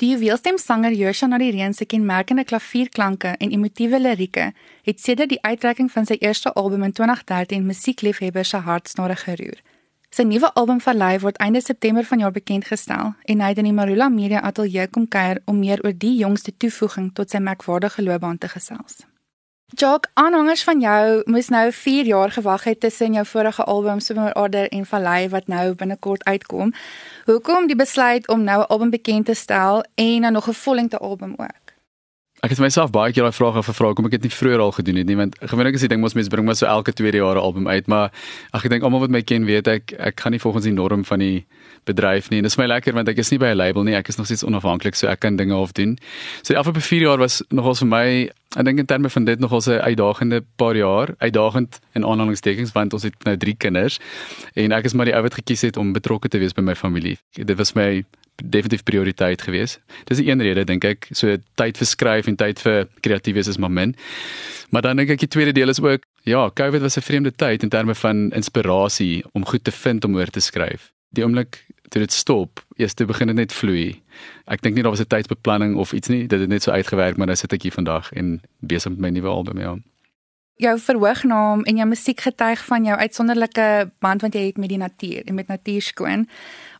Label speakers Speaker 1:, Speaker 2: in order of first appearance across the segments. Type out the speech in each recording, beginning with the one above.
Speaker 1: Die juweelstemsanger Joshua Nareen se kenmerkende klavierklanke en emotiewe lirieke het sedert die uitreiking van sy eerste album in 2013 musiekliefhebbers se hartsnare geroer. Sy nuwe album Verlei word einde September vanjaar bekendgestel en hy het in die Marula Media Ateljee kom kuier om meer oor die jongste toevoeging tot sy merkwaardige loopbaan te gesels. Jock, aanhangers van jou moes nou 4 jaar gewag het tussen jou vorige album Summer Order en Vallei wat nou binnekort uitkom. Hoekom die besluit om nou 'n album bekend te stel en dan nog 'n vollengte album ook?
Speaker 2: Ek het myself baie keer daai vraag gevra kom ek dit nie vroeër al gedoen het nie want gewoonlik is die ding mos mense bring maar so elke 2 jaar 'n album uit maar ag ek dink almal wat my ken weet ek ek gaan nie volgens die norm van die bedryf nie en dit is my lekker want ek is nie by 'n label nie ek is nog steeds onafhanklik so ek kan dinge half doen. So die afgelope 4 jaar was nogals vir my ek dink in terme van dit nogals 'n uitdagende paar jaar uitdagend in aanhalingstekens want ons het nou 3 kinders en ek is maar die ou wat gekies het om betrokke te wees by my familie. Dit was my definitief prioriteit gewees. Dis 'n een rede dink ek, so tyd vir skryf en tyd vir kreatief wees is maar min. Maar dan dink ek die tweede deel is ook ja, COVID was 'n vreemde tyd in terme van inspirasie om goed te vind om oor te skryf. Die oomblik toe dit stop, eers toe begin dit net vloei. Ek dink nie daar was 'n tydsbeplanning of iets nie, dit het net so uitgewerk, maar nou sit ek hier vandag en besig met my nuwe album ja
Speaker 1: jou verhoognaam en jou musiek getuig van jou uitsonderlike band wat jy het met die natuur en met natuurskoon.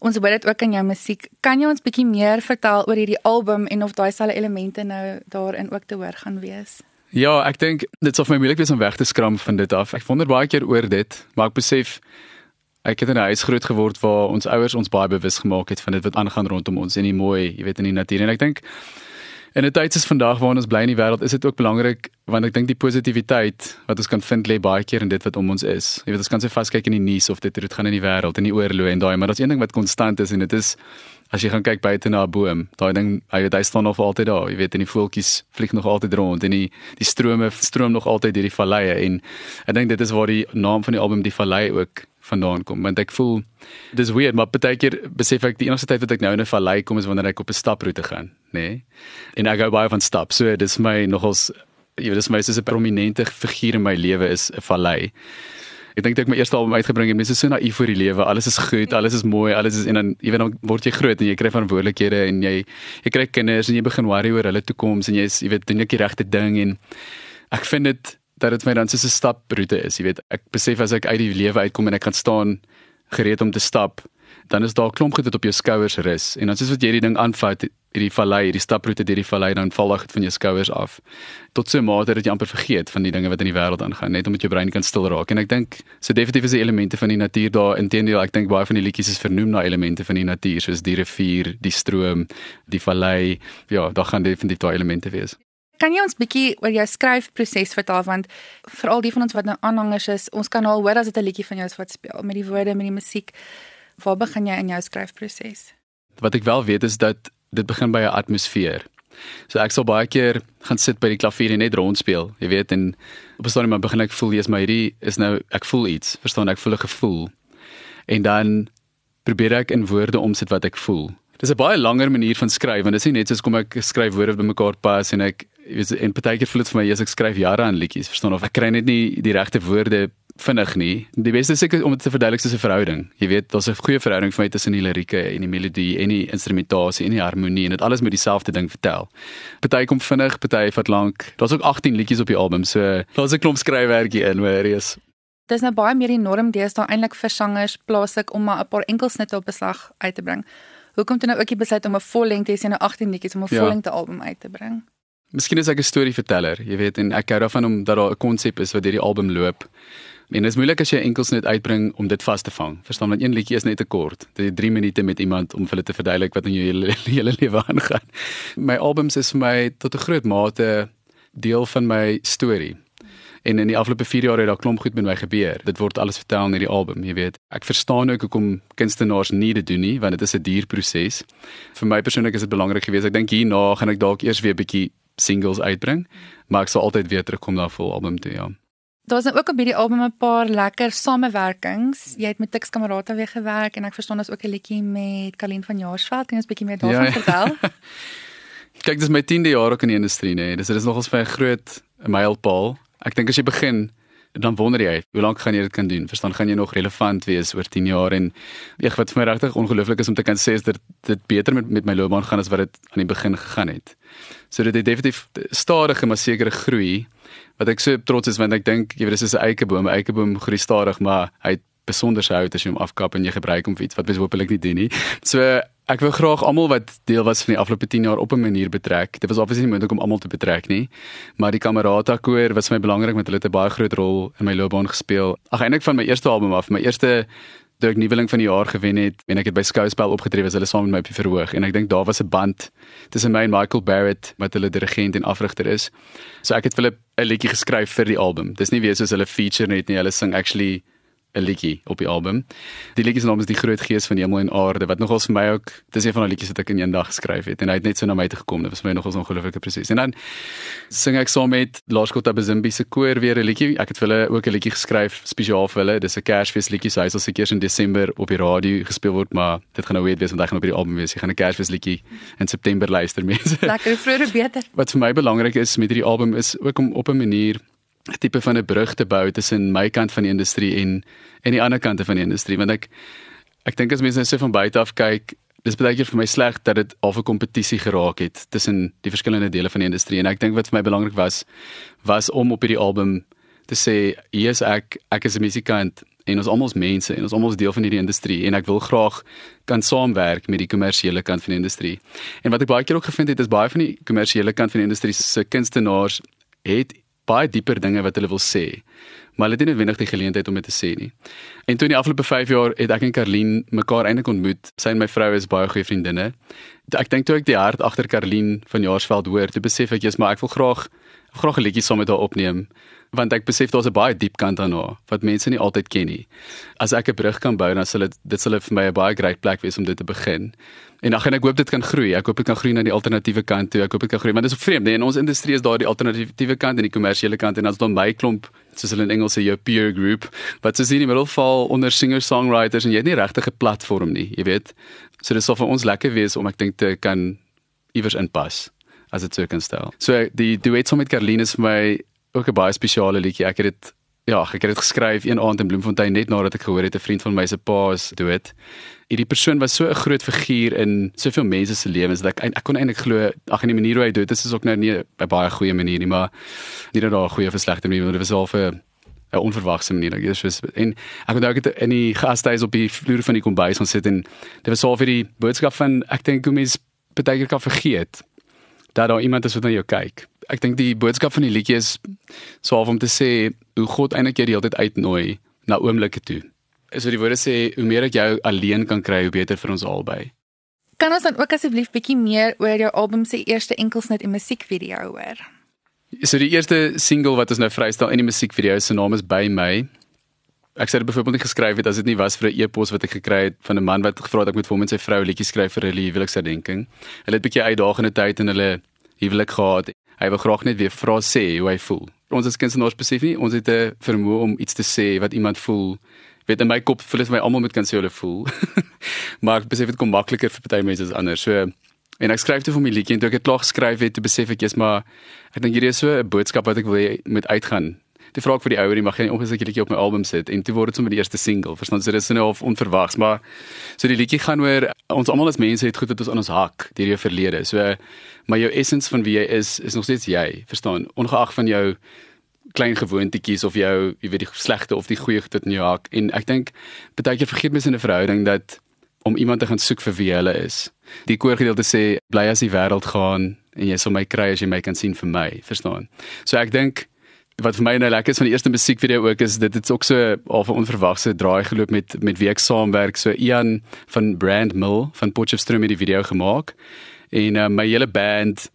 Speaker 1: Ons hoor dit ook in jou musiek. Kan jy ons bietjie meer vertel oor hierdie album en of daai selfe elemente nou daarin ook te hoor gaan wees?
Speaker 2: Ja, ek dink dit sou vir my moeilik wees om weg te skram van dit af. Ek wonder baie keer oor dit, maar ek besef ek het in 'n huis groot geword waar ons ouers ons baie bewus gemaak het van dit wat aangaan rondom ons en die mooi, jy weet in die natuur en ek dink In 'n tyd soos vandag waarin ons bly in die wêreld, is dit ook belangrik want ek dink die positiwiteit wat ons kan vind lê baie keer in dit wat om ons is. Jy weet ons kan se vaskyk in die nuus of dit dit gaan in die wêreld en die oorloë en daai, maar daar's een ding wat konstant is en dit is as jy gaan kyk buite na 'n boom, daai ding, hy weet hy staan nog altyd daar. Jy weet en die voeltjies vlieg nog altyd rond en die die strome stroom nog altyd deur die valleie en ek dink dit is waar die naam van die album die vallei ook vandaan kom want ek voel dis weird maar baie keer besef ek die enigste tyd wat ek nou in 'n vallei kom is wanneer ek op 'n staproete gaan nê nee? en ek gou baie van stap so dis my nogals jy weet dis my soos 'n prominente figuur in my lewe is 'n vallei ek dink ek my eerste album uitgebring en mense is so naïef vir die lewe alles is goed alles is mooi alles is en dan jy weet dan word jy groot en jy kry verantwoordelikhede en jy jy kry kinders en jy begin worry oor hulle toekoms en jy's jy weet doen ek die regte ding en ek vind dit dat dit my dan soos 'n staproete is, jy weet. Ek besef as ek uit die lewe uitkom en ek kan staan gereed om te stap, dan is daar 'n klomp goed wat op jou skouers rus en dan soos wat jy die ding aanvat, hierdie vallei, hierdie staproete deur die vallei dan val dit van jou skouers af. Tot so 'n mate dat jy amper vergeet van die dinge wat in die wêreld aangaan, net omdat jou brein kan stil raak. En ek dink so definitief is die elemente van die natuur daar. Inteendeel, ek dink baie van die liedjies is vernoem na elemente van die natuur, soos die rivier, die stroom, die vallei. Ja, daar gaan definitief daai elemente wees.
Speaker 1: Kan jy ons bietjie oor jou skryfproses vertel want veral die van ons wat nou aanhangers is, ons kan al hoor as dit 'n liedjie van jou is wat speel met die woorde, met die musiek. Waar begin jy in jou skryfproses?
Speaker 2: Wat ek wel weet is dat dit begin by 'n atmosfeer. So ek sal baie keer gaan sit by die klavier en net rondspeel, jy weet en op 'n stadium begin ek voel jy's my hierdie is nou ek voel iets, verstaan ek voel 'n gevoel. En dan probeer ek in woorde omsit wat ek voel. Dis 'n baie langer manier van skryf want dit is nie net soos kom ek skryf woorde bymekaar pas en ek jy weet en partykeer voel dit vir my as ek skryf jare aan liedjies, verstaan of ek kry net nie die regte woorde vinnig nie. Die beste is seker om dit te verduidelik soos 'n verhouding. Jy weet, daar's 'n goeie verhouding vir my tussen die lirieke en die melodie en die instrumentasie en die harmonie en dit alles moet dieselfde ding vertel. Party kom vinnig, party vat lank. Daar's ook 18 liedjies op die album, so daar's 'n klomp skryfwerkie in, hoor jy.
Speaker 1: Dis nou baie meer die norm deesdae eintlik vir sangers plaaslik om maar 'n paar enkelsnitte op beslag uit te bring. Hoekom toe nou ook die besluit om 'n vollengte sien nou 18 liedjies om 'n ja. vollengte album uit te bring?
Speaker 2: Miskien is ek 'n storieverteller, jy weet, en ek hou daarvan om dat daar 'n konsep is wat deur die album loop. En dit is moeilik as jy enkels net uitbring om dit vas te vang. Verstaan, want een liedjie is net te kort. Dit is 3 minute met iemand om vir hulle te verduidelik wat in jou hele hele lewe aangaan. My albums is vir my tot 'n groot mate deel van my storie. En in die afgelope 4 jaar het daar klomp goed met my gebeur. Dit word alles vertel in hierdie album, jy weet. Ek verstaan ook hoekom kunstenaars nie dit doen nie, want dit is 'n duur proses. Vir my persoonlik is dit belangrik geweest. Ek dink hierna gaan ek dalk eers weer 'n bietjie singles uitbring, maar ek sal altyd weer terugkom na 'n vol album toe, ja.
Speaker 1: Daar's nou ook op hierdie album 'n paar lekker samewerkings. Jy het met Tix Kamerata weer gewerk en ek verstaan daar's ook 'n liedjie met Kalien van Jaarsveld. Kan jy ons 'n bietjie meer daarvan ja, vertel?
Speaker 2: Kyk, dis my 10de jaar ook in die industrie, nee. Dis dis nogals vir 'n groot mylpaal. Ek dink as jy begin dan wonder jy, hoe lank gaan jy dit kan doen? Verstaan, gaan jy nog relevant wees oor 10 jaar en ek wat vir my regtig ongelooflik is om te kan sê is dat dit beter met met my loopbaan gaan as wat dit aan die begin gegaan het. So dit het definitief stadige maar sekere groei wat ek so trots is want ek dink jy weet dis 'n eikeboom, 'n eikeboom groei stadig, maar hy het besonder hout as jy hom afkap en jy gebruik hom vir iets wat beswopelik nie dien nie. So ek wil graag almal wat deel was van die afgelope 10 jaar op 'n manier betrek. Dit was obviously nie moontlik om almal te betrek nie, maar die Kamerata koor was vir my belangrik met hulle het 'n baie groot rol in my loopbaan gespeel. Ag eintlik van my eerste album af, my eerste Dirk Nuweling van die jaar gewen het en ek het by Skouspel opgetree was hulle saam met my op die verhoog en ek dink daar was 'n band tussen my en Michael Barrett wat hulle dirigent en afrigter is. So ek het vir hulle 'n liedjie geskryf vir die album. Dis nie weer soos hulle feature net nie, hulle sing actually 'n liedjie op die album. Die liedjie se naam is Die Groot Gees van Hemel en Aarde wat nogals vir my ook dis een van die liedjies wat ek in eendag geskryf het en hy het net so na my toe gekom. Dit was vir my nogals 'n ongelooflike proses. En dan sing ek saam met Laerskool Tabazimbi se koor weer 'n liedjie. Ek het vir hulle ook 'n liedjie geskryf spesiaal vir hulle. Dis 'n Kersfees liedjie. So hy sal seker in Desember op die radio gespeel word, maar dit gaan nou weer wees want hy gaan op die album wees. Hy gaan 'n Kersfees liedjie in September luister mense.
Speaker 1: Lekker vroeër beter.
Speaker 2: Wat vir my belangrik is met hierdie album is ook om op 'n manier tipe van 'n brug te bou tussen my kant van die industrie en en die ander kante van die industrie want ek ek dink as mense net so van buite af kyk dis baie keer vir my sleg dat dit al 'n kompetisie geraak het tussen die verskillende dele van die industrie en ek dink wat vir my belangrik was was om op hierdie album te sê hier is ek ek is 'n musikant en ons almal is mense en ons almal is deel van hierdie industrie en ek wil graag kan saamwerk met die kommersiële kant van die industrie. En wat ek baie keer ook gevind het is baie van die kommersiële kant van die industrie se kunstenaars het baie dieper dinge wat hulle wil sê. Maar hulle het nie noodwendig die geleentheid om dit te sê nie. En toe in die afgelope 5 jaar het ek en Karlien mekaar eintlik ontmoet. Sy en my vrou is baie goeie vriendinne. Ek dink toe ek die hart agter Karlien van Jaarsveld hoor, toe besef ek jy's maar ek wil graag graag 'n liedjie saam met haar opneem want ek besef daar's 'n baie diep kant aan haar wat mense nie altyd ken nie. As ek 'n brug kan bou, dan sal dit dit sal vir my 'n baie groot plek wees om dit te begin. En ag en ek hoop dit kan groei. Ek hoop dit kan groei na die alternatiewe kant toe. Ek hoop dit kan groei want dit is vreemd, nee, in ons industrie is daar die alternatiewe kant en die kommersiële kant en dan my klomp soos hulle in Engels sê jou peer group, wat se sien in die middel val onder singer-songwriters en jy het nie regtig 'n platform nie, jy weet. So dit sal vir ons lekker wees om ek dink te kan iewers inpas as dit sou kan stel. So die duet saam met Carline is vir my ook 'n baie spesiale liedjie. Ek het dit ja, ek het dit geskryf een aand in Bloemfontein net nadat ek gehoor het 'n vriend van my se pa is dood. Hierdie persoon was so 'n groot figuur in soveel mense se lewens dat ek ek kon eintlik glo ag in die manier hoe hy dood is is ook nou nie 'n baie goeie manier nie, maar nie dat daar 'n goeie of slegte manier was, dit was al vir 'n onverwagse manier. Ek is en ek het ook in die gastehuis op die vloer van die kombuis gaan sit en dit was al vir die boodskap van ek dink hoe mense baie keer kan vergeet dat daar iemand is wat na jou kyk ek dink die boodskap van die liedjie is so om te sê hoe God eintlik jy die hele tyd uitnooi na oomblikke toe. Is wat die woorde sê, hoe meer ek jou alleen kan kry, hoe beter vir ons albei.
Speaker 1: Kan ons dan ook asseblief bietjie meer oor jou album se eerste enkelsnit en musiekvideo hoor?
Speaker 2: So die eerste single wat ons nou vrystel in die musiekvideo se naam is By My. Ek sê dit byvoorbeeld nie geskryf het as dit nie was vir 'n e-pos wat ek gekry het van 'n man wat gevra het ek moet vir hom en sy vrou 'n liedjie skryf vir hulle huweliksherdenking. Hulle het 'n bietjie uitdagende tyd in hulle huwelik gehad hy wil graag net weer vra sê hoe hy voel. Ons as kunstenaars besef nie ons het 'n vermoë om iets te sê wat iemand voel. Weet in my kop voel dit my almal moet kan sê hoe hulle voel. maar ek besef dit kom makliker vir party mense as ander. So en ek skryf toe vir my liedjie en toe ek dit klaar geskryf het, besef ek jy's maar ek dink hierdie is so 'n boodskap wat ek wil hê moet uitgaan die vraag vir die ouer, mag jy nie opgesit liedjie op my album sit en toe word dit sommer die eerste single. Verstaan jy, dit is nou of onverwags, maar so die liedjie gaan oor ons almal as mense het goed wat ons aan ons hak deur jou verlede. So maar jou essence van wie jy is is nog steeds jy. Verstaan, ongeag van jou klein gewoontetjies of jou jy weet die slegte of die goeie goed in jou hak en ek dink baie keer vergeet mense in 'n verhouding dat om iemand te gaan soek vir wie hulle is. Die koorgedeelte sê bly as die wêreld gaan en jy sal my kry as jy my kan sien vir my, verstaan? So ek dink wat vir my nou lekker is van die eerste musiekvideo ook is dit dit's ook so al 'n onverwagse draai geloop met met wie ek saamwerk so Ian van Brand Mill van Potchefstroom het die video gemaak en uh, my hele band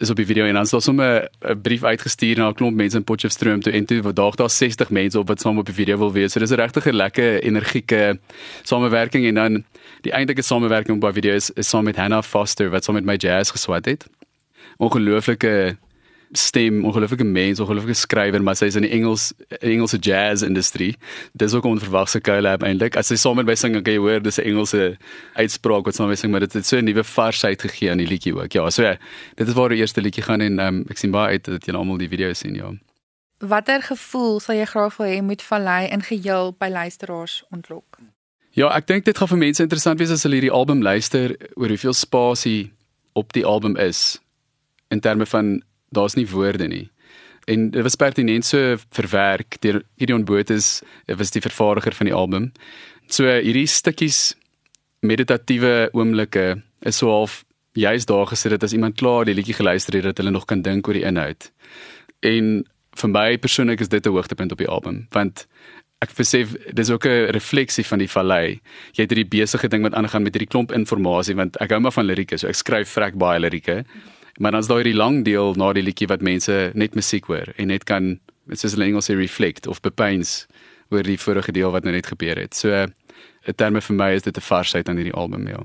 Speaker 2: is op die video en dan het sommer 'n brief uitgestuur na 'n klomp mense in Potchefstroom toe en toe vandag daar 60 mense op wat saam op die video wil wees. So dis 'n regtig lekker energieke samewerking en dan die eintlike samewerking op die video is, is saam met Hannah Foster wat saam met my jazz geswat het. Ongelooflike stem, ongelooflike mens, ongelooflike skrywer, maar sy is in die Engels Engelse jazz industrie. Dis ook 'n onverwagse kuilap eintlik. As sy saam met my sing, kan jy hoor dis 'n Engelse uitspraak wat saam met my sing, maar dit het so 'n nuwe varsheid gegee aan die liedjie ook. Ja, so dit is waar die eerste liedjie gaan en um, ek sien baie uit dat julle almal die video sien, ja.
Speaker 1: watter gevoel sal jy graag wil hê moet Vallei in geheel by luisteraars ontlok?
Speaker 2: Ja, ek dink dit gaan vir mense interessant wees as hulle hierdie album luister oor hoeveel spasie op die album is in terme van daar's nie woorde nie. En dit was pertinent so verwerk deur Gideon Botes, hy was die vervaardiger van die album. So hierdie stukkies meditatiewe oomblikke is so half juist daar gesit dat as iemand klaar die liedjie geluister het dat hulle nog kan dink oor die inhoud. En vir my persoonlik is dit 'n hoogtepunt op die album want ek besef dis ook 'n refleksie van die vallei. Jy het hierdie besige ding wat aangaan met hierdie klomp inligting want ek hou maar van lirieke, so ek skryf vrek baie lirieke. Maar dan is daar hierdie lang deel na die liedjie wat mense net musiek hoor en net kan soos hulle Engels sê reflect of bepeins oor die vorige deel wat nou net gebeur het. So 'n terme vir my is dit 'n varsheid aan hierdie album, ja.